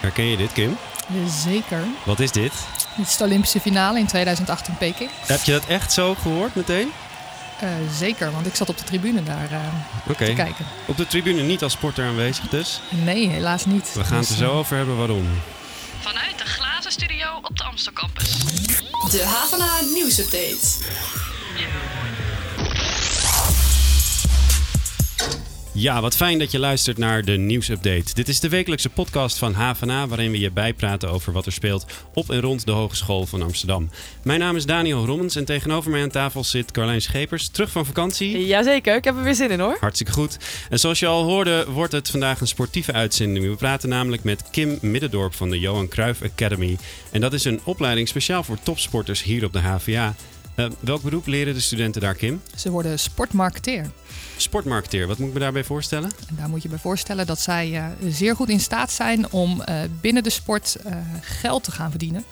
Herken je dit, Kim? Zeker. Wat is dit? Dit is de Olympische finale in 2008 in Peking. Heb je dat echt zo gehoord meteen? Uh, zeker, want ik zat op de tribune daar uh, okay. te kijken. Op de tribune niet als sporter aanwezig dus? Nee, helaas niet. We gaan het er zo over hebben waarom. Vanuit de glazen studio op de Amstel Campus. De Havana Nieuwsupdate. Ja, wat fijn dat je luistert naar de nieuwsupdate. Dit is de wekelijkse podcast van HVA waarin we je bijpraten over wat er speelt op en rond de Hogeschool van Amsterdam. Mijn naam is Daniel Rommens en tegenover mij aan tafel zit Carlijn Schepers, terug van vakantie. Jazeker, ik heb er weer zin in hoor. Hartstikke goed. En zoals je al hoorde, wordt het vandaag een sportieve uitzending. We praten namelijk met Kim Middendorp van de Johan Cruijff Academy. En dat is een opleiding speciaal voor topsporters hier op de HVA. Uh, welk beroep leren de studenten daar, Kim? Ze worden sportmarketeer. Sportmarketeer, wat moet ik me daarbij voorstellen? En daar moet je bij voorstellen dat zij uh, zeer goed in staat zijn om uh, binnen de sport geld te gaan verdienen.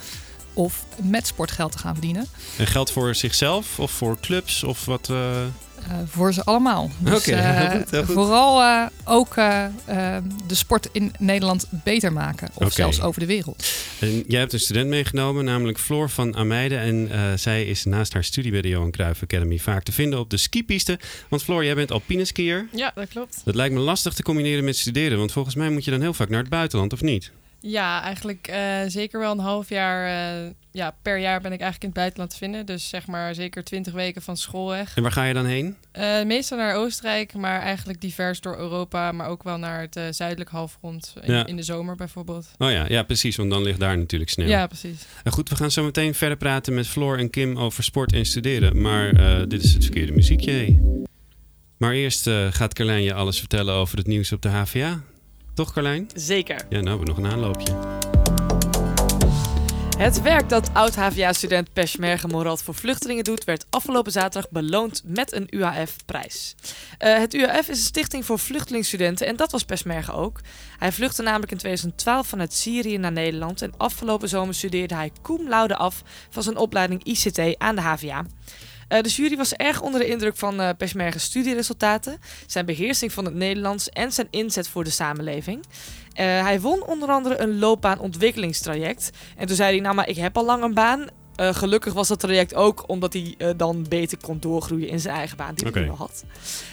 Of met sport geld te gaan verdienen. En geld voor zichzelf of voor clubs of wat? Uh, voor ze allemaal. Dus, Oké, okay, uh, heel goed, Vooral uh, ook de sport in Nederland beter maken. Of okay. zelfs over de wereld. En jij hebt een student meegenomen, namelijk Floor van Ameide. En zij is naast haar studie bij de Johan Cruijff Academy vaak te vinden op de skipiste. Want Floor, jij bent alpine skier. Ja, dat klopt. Dat lijkt me lastig te combineren met studeren. Want volgens mij moet je dan heel vaak naar het buitenland, of niet? Ja, eigenlijk zeker wel een half jaar ja, per jaar ben ik eigenlijk in het buitenland te vinden. Dus zeg maar zeker 20 weken van school weg. En waar ga je dan heen? Uh, meestal naar Oostenrijk, maar eigenlijk divers door Europa. Maar ook wel naar het uh, zuidelijk halfrond in, ja. in, de zomer bijvoorbeeld. Oh ja, ja, precies. Want dan ligt daar natuurlijk sneeuw. Ja, precies. En goed, we gaan zo meteen verder praten met Floor en Kim over sport en studeren. Maar uh, dit is het verkeerde muziekje. Maar eerst gaat Carlijn je alles vertellen over het nieuws op de HVA. Toch Carlijn? Zeker. Ja, nou, we nog een aanloopje. Het werk dat oud-HVA-student Peshmerga Morad voor vluchtelingen doet, werd afgelopen zaterdag beloond met een UAF-prijs. Uh, het UAF is een stichting voor vluchtelingstudenten en dat was Peshmerga ook. Hij vluchtte namelijk in 2012 vanuit Syrië naar Nederland en afgelopen zomer studeerde hij cum laude af van zijn opleiding ICT aan de HVA. Uh, de jury was erg onder de indruk van uh, Peshmerga's studieresultaten, zijn beheersing van het Nederlands en zijn inzet voor de samenleving. Uh, hij won onder andere een loopbaanontwikkelingstraject. En toen zei hij, nou maar ik heb al lang een baan. Uh, gelukkig was dat traject ook omdat hij uh, dan beter kon doorgroeien in zijn eigen baan die okay. hij al had.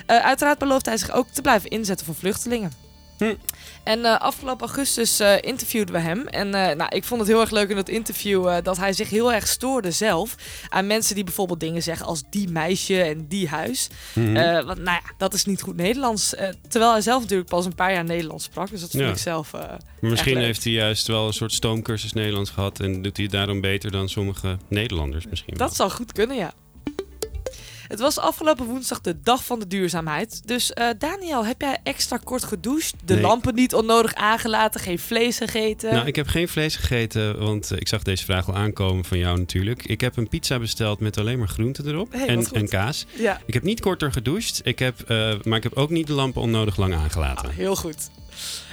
uiteraard belooft hij zich ook te blijven inzetten voor vluchtelingen. Hm. En uh, afgelopen augustus uh, interviewden we hem. En uh, nou, ik vond het heel erg leuk in dat interview dat hij zich heel erg stoorde zelf aan mensen die bijvoorbeeld dingen zeggen als die meisje en die huis. Mhm. want nou ja, dat is niet goed Nederlands. terwijl hij zelf natuurlijk pas een paar jaar Nederlands sprak. Dus dat vond Ja. ik zelf. Misschien heeft hij juist wel een soort stoomcursus Nederlands gehad en doet hij het daarom beter dan sommige Nederlanders misschien. wel. Dat zou goed kunnen, ja. Het was afgelopen woensdag de dag van de duurzaamheid. Dus eh, Daniel, heb jij extra kort gedoucht? De Nee. lampen niet onnodig aangelaten, geen vlees gegeten? Nou, ik heb geen vlees gegeten, want eh, ik zag deze vraag al aankomen van jou natuurlijk. Ik heb een pizza besteld met alleen maar groenten erop Hey, en, en kaas. Ja, Ik heb niet korter gedoucht, ik heb, eh, maar ik heb ook niet de lampen onnodig lang aangelaten. ah, heel goed.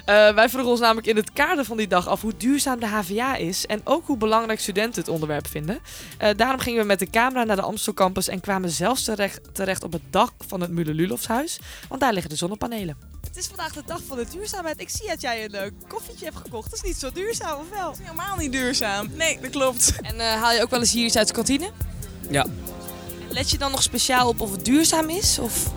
Eh, wij vroegen ons namelijk in het kader van die dag af hoe duurzaam de HVA is en ook hoe belangrijk studenten het onderwerp vinden. Eh, daarom gingen we met de camera naar de Amstel campus en kwamen zelfs terecht, terecht op het dak van het Müller-Lulofshuis, want daar liggen de zonnepanelen. Het is vandaag de dag van de duurzaamheid. Ik zie dat jij een eh, koffietje hebt gekocht. Dat is niet zo duurzaam, of wel? is helemaal niet duurzaam. Nee, dat klopt. En eh, haal je ook wel eens hier iets uit de kantine? Ja. Let je dan nog speciaal op of het duurzaam is? Of...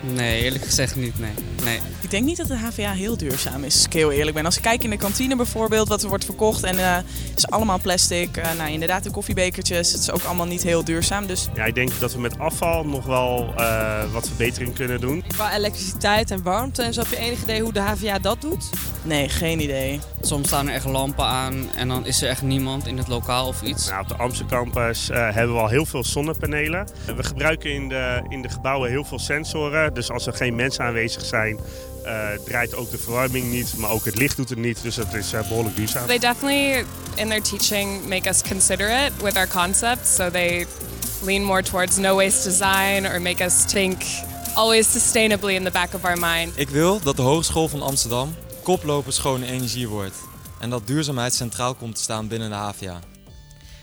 Nee, eerlijk gezegd niet, nee. nee. Ik denk niet dat de HVA heel duurzaam is, als ik heel eerlijk ben. Als ik kijk in de kantine bijvoorbeeld, wat er wordt verkocht en eh, het is allemaal plastic. Eh, nou, inderdaad, de koffiebekertjes, het is ook allemaal niet heel duurzaam. Dus Ja, ik denk dat we met afval nog wel eh, wat verbetering kunnen doen. Qua elektriciteit en warmte en zo heb je enig idee hoe de HVA dat doet? nee, geen idee. Soms staan er echt lampen aan en dan is er echt niemand in het lokaal of iets. Nou, op de Amsterdam campus eh, hebben we al heel veel zonnepanelen. We gebruiken in de, in de gebouwen heel veel sensoren. Dus als er geen mensen aanwezig zijn, eh, draait ook de verwarming niet. Maar ook het licht doet het niet. Dus het is eh, behoorlijk duurzaam. They definitely, in their teaching, make us consider it with our concepts. So they lean more towards no waste design or make us think always sustainably in the back of our mind. Ik wil dat de Hogeschool van Amsterdam koploper schone energie wordt. En dat duurzaamheid centraal komt te staan binnen de HVA.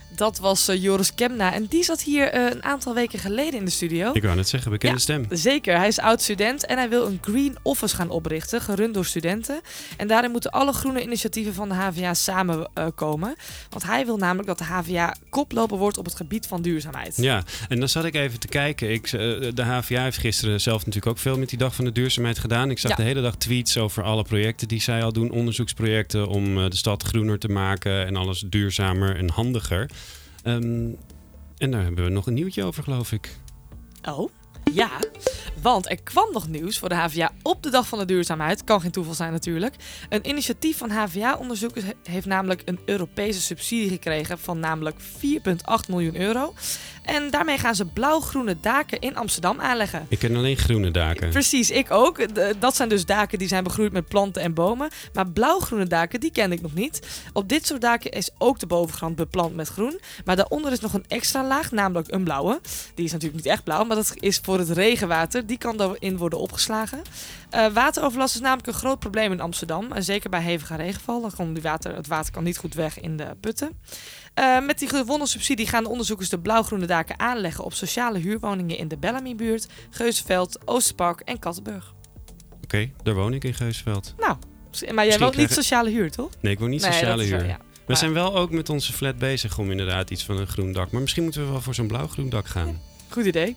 Dat was eh, Joris Kemna. En die zat hier eh, een aantal weken geleden in de studio. Ik wou net zeggen, bekende Ja, stem. Zeker, hij is oud-student en hij wil een Green Office gaan oprichten, gerund door studenten. En daarin moeten alle groene initiatieven van de HVA samenkomen. Want hij wil namelijk dat de HVA koploper wordt op het gebied van duurzaamheid. Ja, en dan zat ik even te kijken. Ik, eh, de HVA heeft gisteren zelf natuurlijk ook veel met die dag van de duurzaamheid gedaan. Ik zag Ja. de hele dag tweets over alle projecten die zij al doen. Onderzoeksprojecten om eh, de stad groener te maken en alles duurzamer en handiger. Ehm, en daar hebben we nog een nieuwtje over, geloof ik. Oh, ja. Want er kwam nog nieuws voor de HVA op de dag van de duurzaamheid. Kan geen toeval zijn natuurlijk. Een initiatief van HVA-onderzoekers he- heeft namelijk een Europese subsidie gekregen van namelijk 4,8 miljoen euro. En daarmee gaan ze blauw-groene daken in Amsterdam aanleggen. Ik ken alleen groene daken. Precies, ik ook. Dat zijn dus daken die zijn begroeid met planten en bomen. Maar blauw-groene daken, die kende ik nog niet. Op dit soort daken is ook de bovenkant beplant met groen. Maar daaronder is nog een extra laag, namelijk een blauwe. Die is natuurlijk niet echt blauw, maar dat is voor het regenwater. Die kan daarin worden opgeslagen. Eh, wateroverlast is namelijk een groot probleem in Amsterdam. En zeker bij hevige regenval. Dan kan die water, het water kan niet goed weg in de putten. Eh, met die gewonnen subsidie gaan de onderzoekers de blauw-groene daken aanleggen op sociale huurwoningen in de Bellamy-buurt, Geuzenveld, Oosterpark en Kattenburg. Oké, daar woon ik in Geusveld. Nou, maar jij woont niet sociale huur, toch? Nee, ik woon niet Nee, sociale wel, huur. ja. We zijn wel ook met onze flat bezig om inderdaad iets van een groen dak. Maar misschien moeten we wel voor zo'n blauw-groen dak gaan. Goed idee.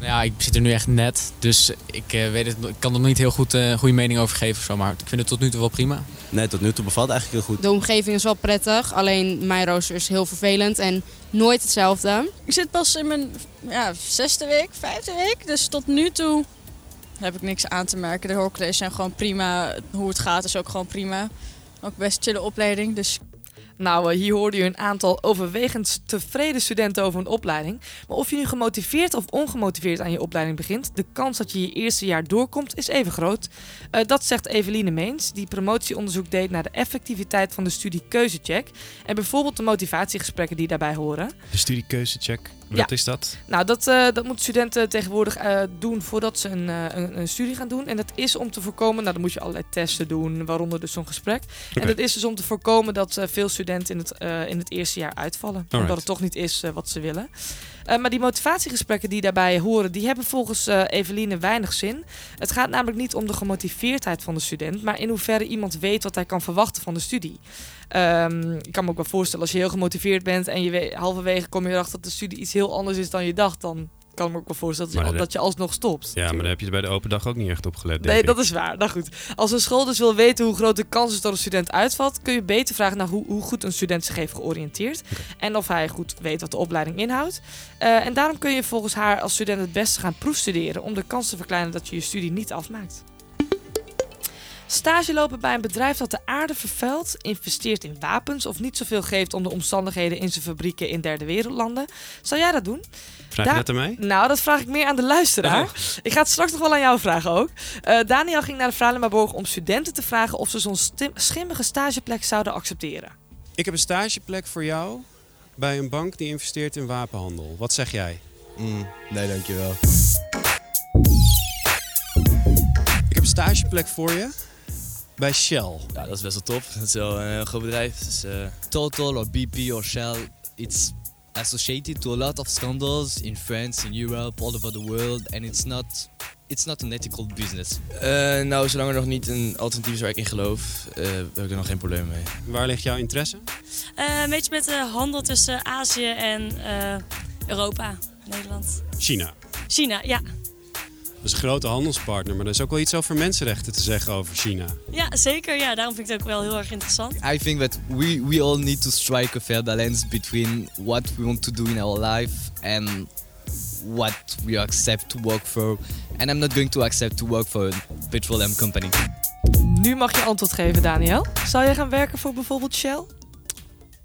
Ja, ik zit er nu echt net, dus ik, eh, weet het, ik kan er nog niet heel goed eh, een goede mening over geven. of Zo, maar ik vind het tot nu toe wel prima. Nee, tot nu toe bevalt het eigenlijk heel goed. De omgeving is wel prettig, alleen mijn rooster is heel vervelend en nooit hetzelfde. Ik zit pas in mijn ja, zesde week, vijfde week. Dus tot nu toe heb ik niks aan te merken. De hoorcolleges zijn gewoon prima. Hoe het gaat is ook gewoon prima. Ook best chille opleiding. Dus Nou, eh, hier hoorde je een aantal overwegend tevreden studenten over een opleiding. Maar of je nu gemotiveerd of ongemotiveerd aan je opleiding begint, de kans dat je je eerste jaar doorkomt is even groot. Eh, dat zegt Eveline Meens, die promotieonderzoek deed naar de effectiviteit van de studie Keuzecheck. En bijvoorbeeld de motivatiegesprekken die daarbij horen. De studiekeuzecheck, wat Ja. is dat? Nou, dat, eh, dat moeten studenten tegenwoordig eh, doen voordat ze een, eh, een, een studie gaan doen. En dat is om te voorkomen, nou dan moet je allerlei testen doen, waaronder dus zo'n gesprek. En dat is dus om te voorkomen dat veel studenten in het, in het eerste jaar uitvallen. Omdat het toch niet is wat ze willen. Eh, maar die motivatiegesprekken die daarbij horen, die hebben volgens eh, Eveline weinig zin. Het gaat namelijk niet om de gemotiveerdheid van de student, maar in hoeverre iemand weet wat hij kan verwachten van de studie. Ehm, ik kan me ook wel voorstellen, als je heel gemotiveerd bent en je we- halverwege kom je erachter dat de studie iets heel anders is dan je dacht, dan kan me ook wel voorstellen dat, je, dat- dat je alsnog stopt. Ja, maar daar heb je bij de open dag ook niet echt op gelet, denk Nee, ik. dat is waar. Nou goed. Als een school dus wil weten hoe groot de kans is dat een student uitvalt, kun je beter vragen naar hoe, hoe goed een student zich heeft georiënteerd. En of hij goed weet wat de opleiding inhoudt. Eh, en daarom kun je volgens haar als student het beste gaan proefstuderen om de kans te verkleinen dat je je studie niet afmaakt. Stage lopen bij een bedrijf dat de aarde vervuilt, investeert in wapens of niet zoveel geeft om de omstandigheden in zijn fabrieken in derde wereldlanden. Zou jij dat doen? Vraag je Da- dat aan mij? Nou, dat vraag ik meer aan de luisteraar. Oh. Ik ga het straks nog wel aan jou vragen ook. Eh, Daniel ging naar de Fralenmaborg om studenten te vragen of ze zo'n schimmige stageplek zouden accepteren. Ik heb een stageplek voor jou bij een bank die investeert in wapenhandel. Wat zeg jij? Mm, nee, dankjewel. Ik heb een stageplek voor je bij Shell. Ja, dat is best wel tof. Dat is wel een heel groot bedrijf. Dus, eh, Total or BP or Shell, it's associated to a lot of scandals in France, in Europe, all over the world, and it's not, it's not an ethical business. eh, nou, zolang er nog niet een alternatief is waar ik in geloof, eh, heb ik er nog geen probleem mee. Waar ligt jouw interesse? Eh, een beetje met de handel tussen Azië en eh, Europa, Nederland. China. China, ja. Dat is een grote handelspartner, maar er is ook wel iets over mensenrechten te zeggen over China. Ja, zeker. Ja, daarom vind ik het ook wel heel erg interessant. I think that we, we all need to strike a fair balance between what we want to do in our life and what we accept to work for. And I'm not going to accept to work for a petroleum company. Nu mag je antwoord geven, Daniel. Zou jij gaan werken voor bijvoorbeeld Shell?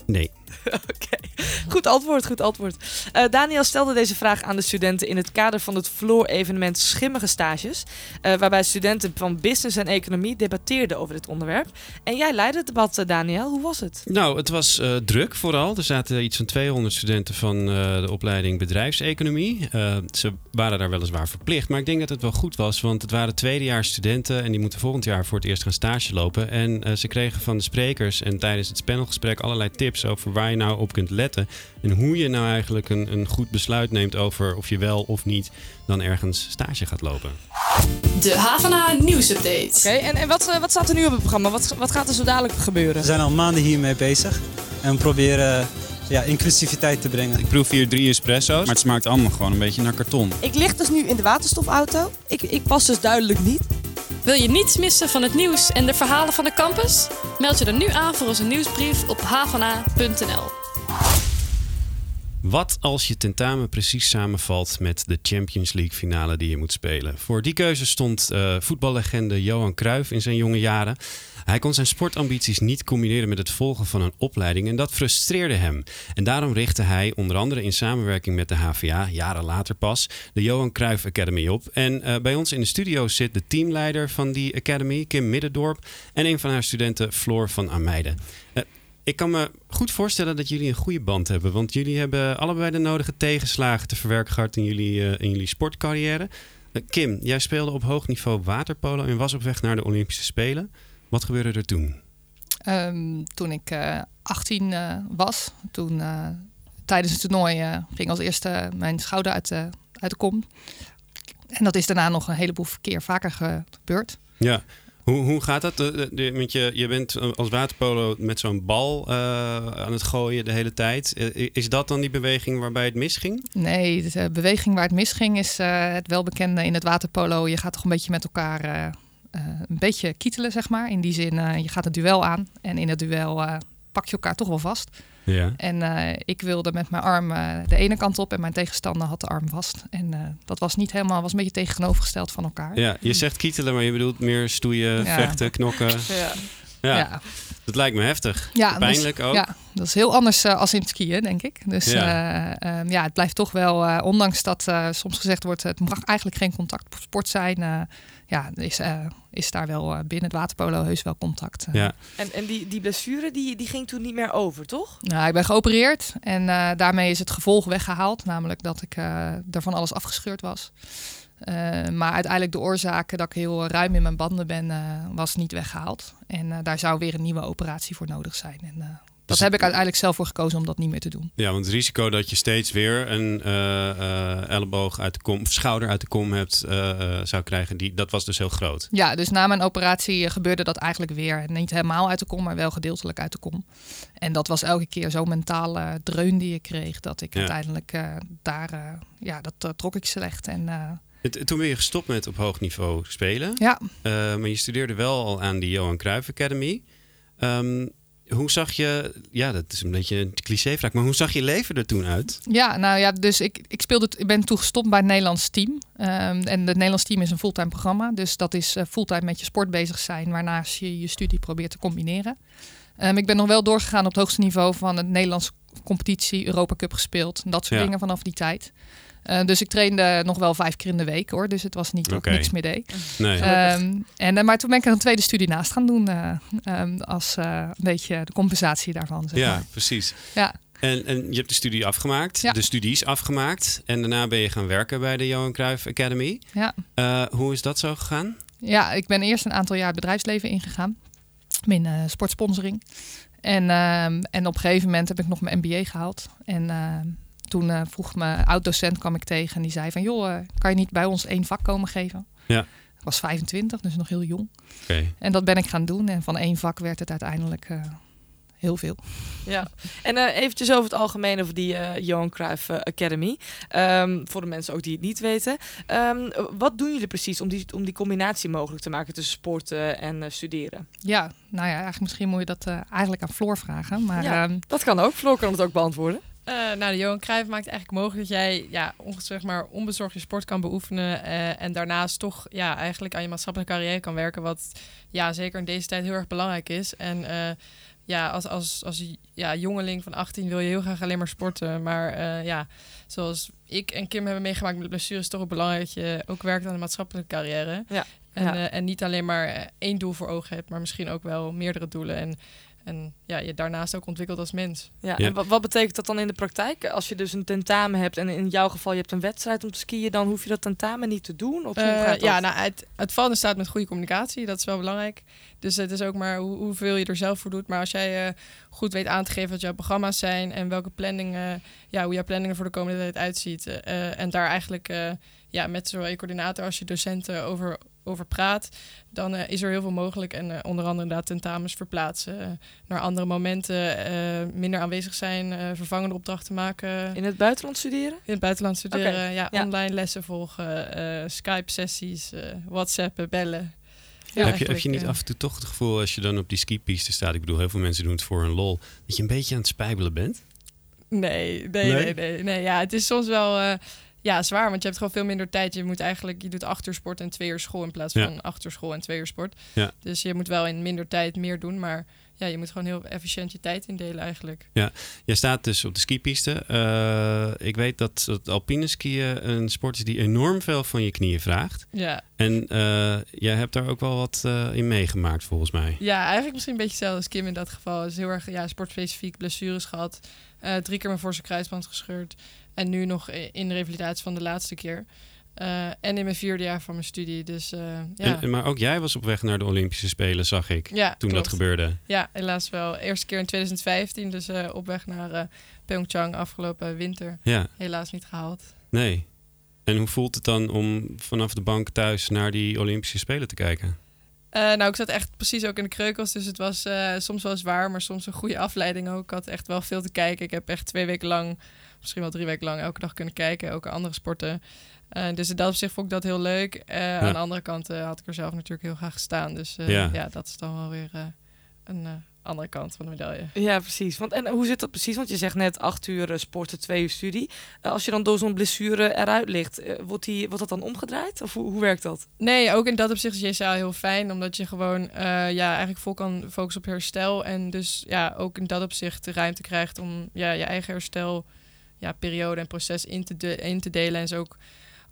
Nee. Goed antwoord, goed antwoord. Eh, Daniel stelde deze vraag aan de studenten in het kader van het Floor-evenement Schimmige Stages. eh, waarbij studenten van business en economie debatteerden over dit onderwerp. En jij leidde het debat, eh, Daniel. Hoe was het? Nou, het was druk vooral. Er zaten iets van 200 studenten van de opleiding bedrijfseconomie. Ze waren daar weliswaar verplicht, maar ik denk dat het wel goed was. Want het waren tweedejaars studenten en die moeten volgend jaar voor het eerst gaan stage lopen. En ze kregen van de sprekers en tijdens het panelgesprek allerlei tips over waar je nou op kunt letten. En hoe je nou eigenlijk een, een goed besluit neemt over of je wel of niet dan ergens stage gaat lopen. De Havana nieuwsupdate. Oké, en, en wat, eh, wat staat er nu op het programma? Wat, wat gaat er zo dadelijk gebeuren? We zijn al maanden hiermee bezig en we proberen ja, inclusiviteit te brengen. Ik proef hier drie espresso's, maar het smaakt allemaal gewoon een beetje naar karton. Ik lig dus nu in de waterstofauto. Ik, ik pas dus duidelijk niet. Wil je niets missen van het nieuws en de verhalen van de campus? Meld je dan nu aan voor onze nieuwsbrief op havana.nl. Wat als je tentamen precies samenvalt met de Champions League finale die je moet spelen? Voor die keuze stond uh, voetballegende Johan Cruijff in zijn jonge jaren. Hij kon zijn sportambities niet combineren met het volgen van een opleiding en dat frustreerde hem. En daarom richtte hij onder andere in samenwerking met de HVA, jaren later pas, de Johan Cruijff Academy op. En uh, bij ons in de studio zit de teamleider van die academy, Kim Middendorp, en een van haar studenten, Floor van Ameide. Uh, ik kan me goed voorstellen dat jullie een goede band hebben. Want jullie hebben allebei de nodige tegenslagen te verwerken gehad in jullie, uh, in jullie sportcarrière. Uh, Kim, jij speelde op hoog niveau waterpolo en was op weg naar de Olympische Spelen. Wat gebeurde er toen? Um, toen ik uh, 18 was, toen tijdens het toernooi ging als eerste mijn schouder uit de, uit de kom. En dat is daarna nog een heleboel keer vaker gebeurd. Ja, hoe, hoe gaat dat? Want je, je bent als waterpolo met zo'n bal uh, aan het gooien de hele tijd. Is dat dan die beweging waarbij het misging? Nee, de beweging waar het misging is uh, het welbekende in het waterpolo. Je gaat toch een beetje met elkaar uh, een beetje kietelen, zeg maar. In die zin, je gaat het duel aan. En in het duel pak je elkaar toch wel vast. Ja. En uh, ik wilde met mijn arm uh, de ene kant op en mijn tegenstander had de arm vast. En uh, dat was niet helemaal, was een beetje tegenovergesteld van elkaar. Ja, je zegt kietelen, maar je bedoelt meer stoeien, ja. vechten, knokken. Ja. Ja. ja. Dat lijkt me heftig. Ja, Pijnlijk dus, ook. Ja, dat is heel anders uh, als in het skiën, denk ik. Dus ja, uh, um, ja het blijft toch wel, uh, ondanks dat soms gezegd wordt, het mag eigenlijk geen contactsport zijn. Ja, is, is daar wel binnen het waterpolo heus wel contact. Ja. En, en die, die blessure, die, die ging toen niet meer over, toch? Nou, ik ben geopereerd en daarmee is het gevolg weggehaald. Namelijk dat ik er van alles afgescheurd was. Uh, maar uiteindelijk de oorzaken dat ik heel ruim in mijn banden ben, uh, was niet weggehaald. En uh, daar zou weer een nieuwe operatie voor nodig zijn. En dat dus heb ik uiteindelijk zelf voor gekozen om dat niet meer te doen. Ja, want het risico dat je steeds weer een elleboog uit de kom, of schouder uit de kom hebt, zou krijgen, die, dat was dus heel groot. Ja, dus na mijn operatie gebeurde dat eigenlijk weer. Niet helemaal uit de kom, maar wel gedeeltelijk uit de kom. En dat was elke keer zo'n mentale dreun die ik kreeg, dat ik ja. uiteindelijk daar, ja, dat trok ik slecht. En het, toen ben je gestopt met op hoog niveau spelen. Ja. Uh, maar je studeerde wel al aan de Johan Cruijff Academy. Um, hoe zag je, ja, dat is een beetje een clichévraag, maar hoe zag je leven er toen uit? Ja, nou ja, dus ik, ik, speelde, ik ben toen gestopt bij het Nederlands team. Um, en het Nederlands team is een fulltime programma. Dus dat is uh, fulltime met je sport bezig zijn, waarnaast je je studie probeert te combineren. Um, ik ben nog wel doorgegaan op het hoogste niveau van het Nederlands competitie, Europa Cup gespeeld. Dat soort Ja. dingen vanaf die tijd. Uh, dus ik trainde nog wel vijf keer in de week hoor. Dus het was niet dat Oké. ik niks meer deed. Nee. Ehm, en, uh, maar toen ben ik er een tweede studie naast gaan doen. uh, um, als uh, een beetje de compensatie daarvan. Zeg Ja, maar. precies. Ja. En, en je hebt de studie afgemaakt, Ja. de studies afgemaakt. En daarna ben je gaan werken bij de Johan Cruijff Academy. Ja. Hoe is dat zo gegaan? ja, ik ben eerst een aantal jaar het bedrijfsleven ingegaan. In sportsponsoring. En, ehm, en op een gegeven moment heb ik nog mijn MBA gehaald. En ehm, toen uh, vroeg mijn oud-docent kwam ik tegen en die zei van... joh, uh, kan je niet bij ons één vak komen geven? Ja. Ik was 25, dus nog heel jong. Oké. En dat ben ik gaan doen. En van één vak werd het uiteindelijk uh, heel veel. Ja, en uh, eventjes over het algemeen over die uh, Johan Cruijff Academy. Um, voor de mensen ook die het niet weten. Um, wat doen jullie precies om die, om die combinatie mogelijk te maken tussen sporten en uh, studeren? Ja, nou ja, eigenlijk misschien moet je dat uh, eigenlijk aan Floor vragen. Maar, ja, um, dat kan ook. Floor kan het ook beantwoorden. Uh, nou, de Johan Cruijff maakt eigenlijk mogelijk dat jij ja, zeg maar, onbezorgd je sport kan beoefenen. Uh, en daarnaast toch ja, eigenlijk aan je maatschappelijke carrière kan werken. Wat ja, zeker in deze tijd heel erg belangrijk is. En uh, ja, als, als, als ja, jongeling van 18 wil je heel graag alleen maar sporten. Maar ja, zoals ik en Kim hebben meegemaakt met blessures, is het toch ook belangrijk dat je ook werkt aan de maatschappelijke carrière. Ja. En, ja. en niet alleen maar één doel voor ogen hebt, maar misschien ook wel meerdere doelen. En en ja, je daarnaast ook ontwikkelt als mens. Ja, en wat, wat betekent dat dan in de praktijk? Als je dus een tentamen hebt en in jouw geval je hebt een wedstrijd om te skiën, dan hoef je dat tentamen niet te doen? Of hoe gaat dat? ja, nou, het, het valt in staat met goede communicatie. Dat is wel belangrijk. Dus het is ook maar hoe, hoeveel je er zelf voor doet. Maar als jij eh, goed weet aan te geven wat jouw programma's zijn en welke planning, eh, ja, hoe jouw planning er voor de komende tijd uitziet. eh, en daar eigenlijk eh, ja, met zowel je coördinator als je docenten over, over praat, dan eh, is er heel veel mogelijk. En eh, onder andere inderdaad tentamens verplaatsen eh, naar andere momenten, eh, minder aanwezig zijn, eh, vervangende opdrachten maken. In het buitenland studeren? In het buitenland studeren, ja, ja. online lessen volgen, eh, Skype-sessies, eh, WhatsAppen, bellen. heb, je, heb je niet af en toe toch het gevoel als je dan op die skipiste staat, ik bedoel, heel veel mensen doen het voor een lol, dat je een beetje aan het spijbelen bent? Nee, nee, Nee? nee, nee, nee. Ja, het is soms wel eh, ja, zwaar, want je hebt gewoon veel minder tijd. Je moet eigenlijk, je doet acht uur sport en twee uur school in plaats Ja. van acht uur school en twee uur sport. Ja. Dus je moet wel in minder tijd meer doen, maar ja, je moet gewoon heel efficiënt je tijd indelen eigenlijk. Ja, jij staat dus op de skipiste. Eh, ik weet dat het alpine skiën een sport is die enorm veel van je knieën vraagt. Ja. En eh, jij hebt daar ook wel wat eh, in meegemaakt, volgens mij. Ja, eigenlijk misschien een beetje hetzelfde als Kim in dat geval. Is heel erg ja, sportspecifiek, blessures gehad. Eh, drie keer mijn voorste kruisband gescheurd. En nu nog in de revalidatie van de laatste keer. Eh, en in mijn vierde jaar van mijn studie. Dus eh, ja. En, maar ook jij was op weg naar de Olympische Spelen, zag ik, Ja, toen klopt. dat gebeurde. Ja, helaas wel. Eerste keer in 2015, dus eh, op weg naar Pyeongchang afgelopen winter. Ja. Helaas niet gehaald. Nee. En hoe voelt het dan om vanaf de bank thuis naar die Olympische Spelen te kijken? Nou, ik zat echt precies ook in de kreukels, dus het was soms wel zwaar, maar soms een goede afleiding ook. Ik had echt wel veel te kijken. Ik heb echt twee weken lang, misschien wel drie weken lang, elke dag kunnen kijken, ook andere sporten. Eh, dus in dat opzicht vond ik dat heel leuk. Eh, Aan de andere kant eh, had ik er zelf natuurlijk heel graag gestaan. Dus eh, Ja. ja. dat is dan wel weer eh, een eh, andere kant van de medaille. Ja, precies. Want, en hoe zit dat precies? Want je zegt net acht uur sporten, twee uur studie. Als je dan door zo'n blessure eruit ligt, wordt, die, wordt dat dan omgedraaid? Of hoe, hoe werkt dat? Nee, ook in dat opzicht is JSA heel fijn, omdat je gewoon eh, ja, eigenlijk vol kan focussen op herstel. En dus ja, ook in dat opzicht de ruimte krijgt om ja, je eigen herstel, ja, periode en proces in te, de- in te delen. En zo ook,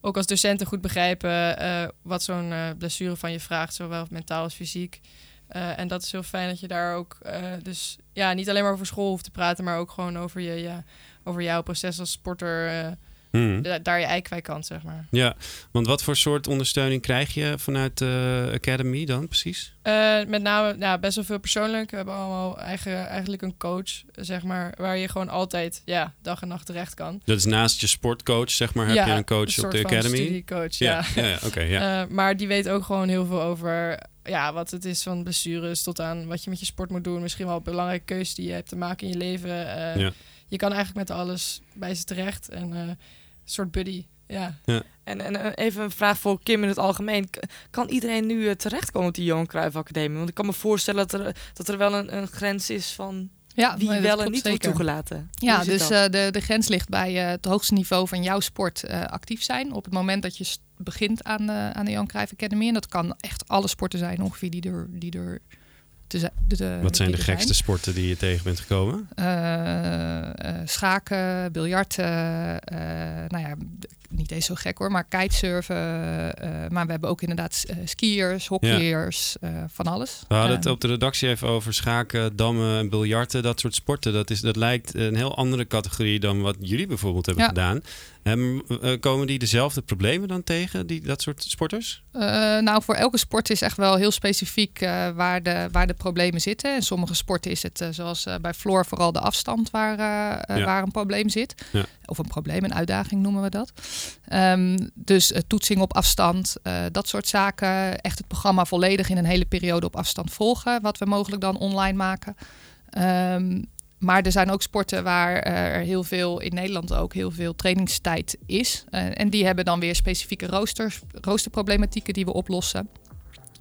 ook als docenten goed begrijpen eh, wat zo'n eh, blessure van je vraagt, zowel mentaal als fysiek. Eh, en dat is heel fijn dat je daar ook dus ja, niet alleen maar over school hoeft te praten, maar ook gewoon over, je, ja, over jouw proces als sporter. Eh, Hmm. da- daar je ei kwijt kan, zeg maar. Ja, want wat voor soort ondersteuning krijg je vanuit de Academy dan precies? Eh, met name ja, best wel veel persoonlijk. We hebben allemaal eigen, eigenlijk een coach, zeg maar, waar je gewoon altijd ja, dag en nacht terecht kan. Dat is naast je sportcoach, zeg maar, heb Ja, je een coach op de Academy? studiecoach, ja. ja. Ja, ja, oké, ja. Eh, maar die weet ook gewoon heel veel over ja, wat het is van blessures tot aan wat je met je sport moet doen. Misschien wel belangrijke keuzes die je hebt te maken in je leven. Eh, Ja. Je kan eigenlijk met alles bij ze terecht. En eh, een soort buddy, ja. Ja. En, en eh, even een vraag voor Kim in het algemeen. K- Kan iedereen nu eh, terechtkomen op die Johan Cruijff Academie? Want ik kan me voorstellen dat er, dat er wel een, een grens is van Ja, wie wel en niet wordt toegelaten. Ja, dus eh, de, de grens ligt bij eh, het hoogste niveau van jouw sport eh, actief zijn. Op het moment dat je begint aan de, aan de Johan Cruijff Academy. En dat kan echt alle sporten zijn ongeveer die er, die er te Wat zijn de gekste sporten die je tegen bent gekomen? Eh, eh, schaken, biljarten, eh, nou ja, niet eens zo gek hoor, maar kitesurfen. eh, maar we hebben ook inderdaad eh, skiers, hockeyers, eh, van alles. We hadden het Eh, op de redactie even over schaken, dammen en biljarten, dat soort sporten. Dat, is, dat lijkt een heel andere categorie dan wat jullie bijvoorbeeld hebben Ja. gedaan. Hem, eh, komen die dezelfde problemen dan tegen, die, dat soort sporters? Eh, nou, voor elke sport is echt wel heel specifiek eh, waar, de, waar de problemen zitten. In sommige sporten is het, eh, zoals eh, bij Floor, vooral de afstand waar, eh, eh, Ja. waar een probleem zit. Of een probleem, een uitdaging noemen we dat. Ehm, dus eh, toetsing op afstand, eh, dat soort zaken. Echt het programma volledig in een hele periode op afstand volgen, wat we mogelijk dan online maken. Ehm, maar er zijn ook sporten waar eh, er heel veel, in Nederland ook, heel veel trainingstijd is. En die hebben dan weer specifieke roosters, roosterproblematieken die we oplossen.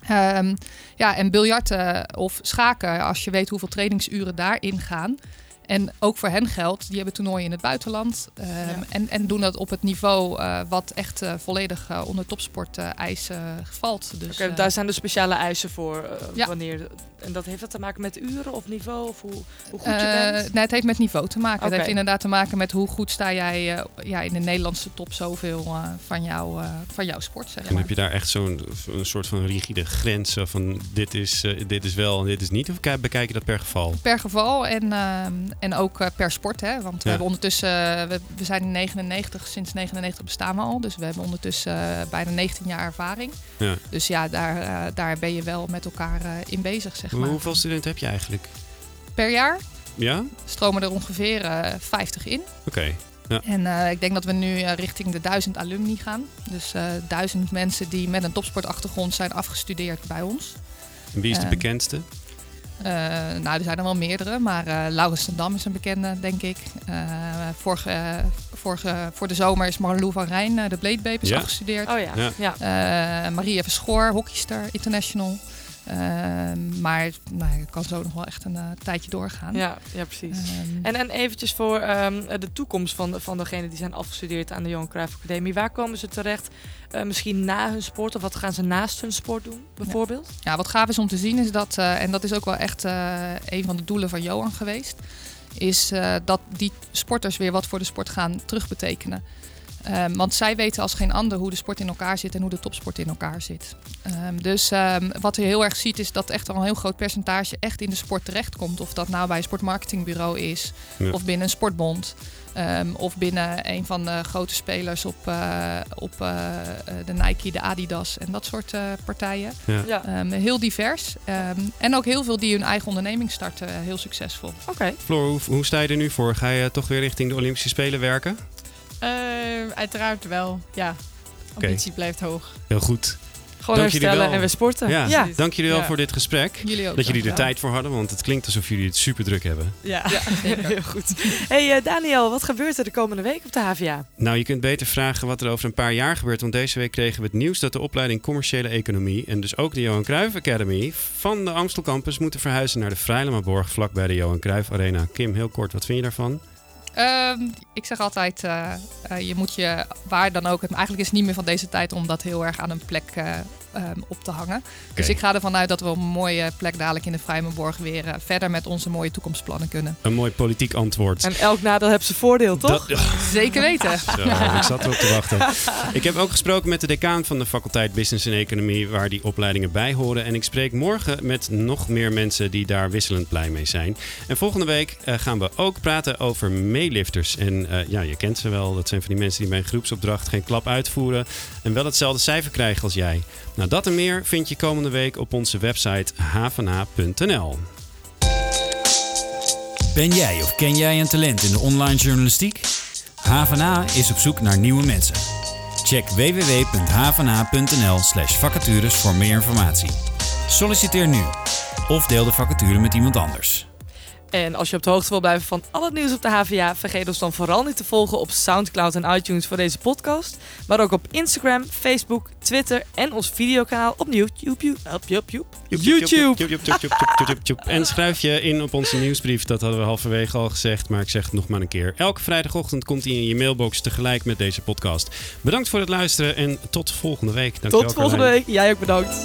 Ehm, ja, en biljarten of schaken, als je weet hoeveel trainingsuren daarin gaan. En ook voor hen geldt, die hebben toernooien in het buitenland. ehm, en, en doen dat op het niveau eh, wat echt eh, volledig eh, onder topsport eisen valt. Dus, Oké, daar zijn de speciale eisen voor Ja. wanneer en dat heeft dat te maken met uren of niveau? Of hoe, hoe goed je Eh, bent? nee, het heeft met niveau te maken. Het heeft inderdaad te maken met hoe goed sta jij eh, ja, in de Nederlandse top zoveel eh, van, jou, eh, van jouw sport. Zeg En maar. heb je daar echt zo'n een soort van rigide grens zo van dit is, eh, dit is wel en dit is niet? Of kijk- bekijk je dat per geval? Per geval en, ehm, en ook per sport. Hè? Want we hebben ondertussen, we, we zijn in 99, sinds 99 bestaan we al. Dus we hebben ondertussen bijna 19 jaar ervaring. Ja. Dus ja, daar, daar ben je wel met elkaar eh, in bezig, zeg maar. Hoeveel studenten heb je eigenlijk? Per jaar Ja? stromen er ongeveer eh 50 in. Oké. Ja. En eh, ik denk dat we nu eh, richting de 1000 alumni gaan. Dus eh 1000 mensen die met een topsportachtergrond zijn afgestudeerd bij ons. En wie is de Eh, bekendste? Eh, nou, er zijn er wel meerdere, maar eh Laurens ten Dam is een bekende, denk ik. Eh, vorige, vorige, voor de zomer is Marlou van Rijn, eh, de Blade is Ja. afgestudeerd. Oh ja, Ja. Eh, Maria Verschoor, hockeyster, international. Eh, maar nou, ik kan zo nog wel echt een eh, tijdje doorgaan. Ja, ja precies. Ehm, en, en eventjes voor ehm, de toekomst van, van degenen die zijn afgestudeerd aan de Johan Cruijff Academie. Waar komen ze terecht? Eh, misschien na hun sport of wat gaan ze naast hun sport doen, bijvoorbeeld? Ja, wat gaaf is om te zien is dat, eh, en dat is ook wel echt een van de doelen van Johan geweest, is dat die sporters weer wat voor de sport gaan terugbetekenen. Ehm, want zij weten als geen ander hoe de sport in elkaar zit en hoe de topsport in elkaar zit. Ehm, dus ehm, wat je heel erg ziet is dat echt al een heel groot percentage echt in de sport terechtkomt. Of dat nou bij een sportmarketingbureau is, Ja. of binnen een sportbond. ehm, of binnen een van de grote spelers op, eh, op eh, eh, de Nike, de Adidas en dat soort eh, partijen. Ja. Ja. Ehm, heel divers. Ehm, en ook heel veel die hun eigen onderneming starten, heel succesvol. Oké. Floor, hoe, hoe sta je er nu voor? Ga je toch weer richting de Olympische Spelen werken? Eh, uiteraard wel, ja. Ambitie blijft hoog. Heel goed. Gewoon Dank jullie herstellen wel. en weer sporten. Ja, Ja. dank jullie wel Ja. voor dit gesprek. Jullie ook, dat jullie er tijd voor hadden, want het klinkt alsof jullie het super druk hebben. Ja, Ja, heel goed. Hey eh, Daniel, wat gebeurt er de komende week op de HVA? Nou, je kunt beter vragen wat er over een paar jaar gebeurt. Want deze week kregen we het nieuws dat de opleiding Commerciële Economie... en dus ook de Johan Cruijff Academy van de Amstel Campus... moeten verhuizen naar de Vrijlemaborg vlakbij de Johan Cruijff Arena. Kim, heel kort, wat vind je daarvan? Ehm, ik zeg altijd, eh, eh, je moet je waar dan ook. Eigenlijk is het niet meer van deze tijd om dat heel erg aan een plek eh, ehm, op te hangen. Dus ik ga ervan uit dat we op een mooie plek dadelijk in de Vrijmenborg weer verder met onze mooie toekomstplannen kunnen. Een mooi politiek antwoord. En elk nadeel heeft zijn voordeel, toch? Dat- Zeker weten. Zo, ik zat erop te wachten. Ik heb ook gesproken met de decaan van de faculteit Business en Economie, waar die opleidingen bij horen. En ik spreek morgen met nog meer mensen die daar wisselend blij mee zijn. En volgende week eh, gaan we ook praten over meelifters. En eh, ja, je kent ze wel. Dat zijn van die mensen die bij een groepsopdracht geen klap uitvoeren en wel hetzelfde cijfer krijgen als jij. Nou, dat en meer vind je komende week op onze website havana.nl. Ben jij of ken jij een talent in de online journalistiek? HVA is op zoek naar nieuwe mensen. Check www.havana.nl slash vacatures voor meer informatie. Solliciteer nu of deel de vacature met iemand anders. En als je op de hoogte wil blijven van al het nieuws op de HVA, vergeet ons dan vooral niet te volgen op Soundcloud en iTunes voor deze podcast. Maar ook op Instagram, Facebook, Twitter en ons videokanaal op YouTube. En schrijf je in op onze nieuwsbrief. Dat hadden we halverwege al gezegd, maar ik zeg het nog maar een keer. Elke vrijdagochtend komt hij in je mailbox tegelijk met deze podcast. Bedankt voor het luisteren en tot volgende week. Dankjewel, Tot volgende Carlijn. week. Jij ook bedankt.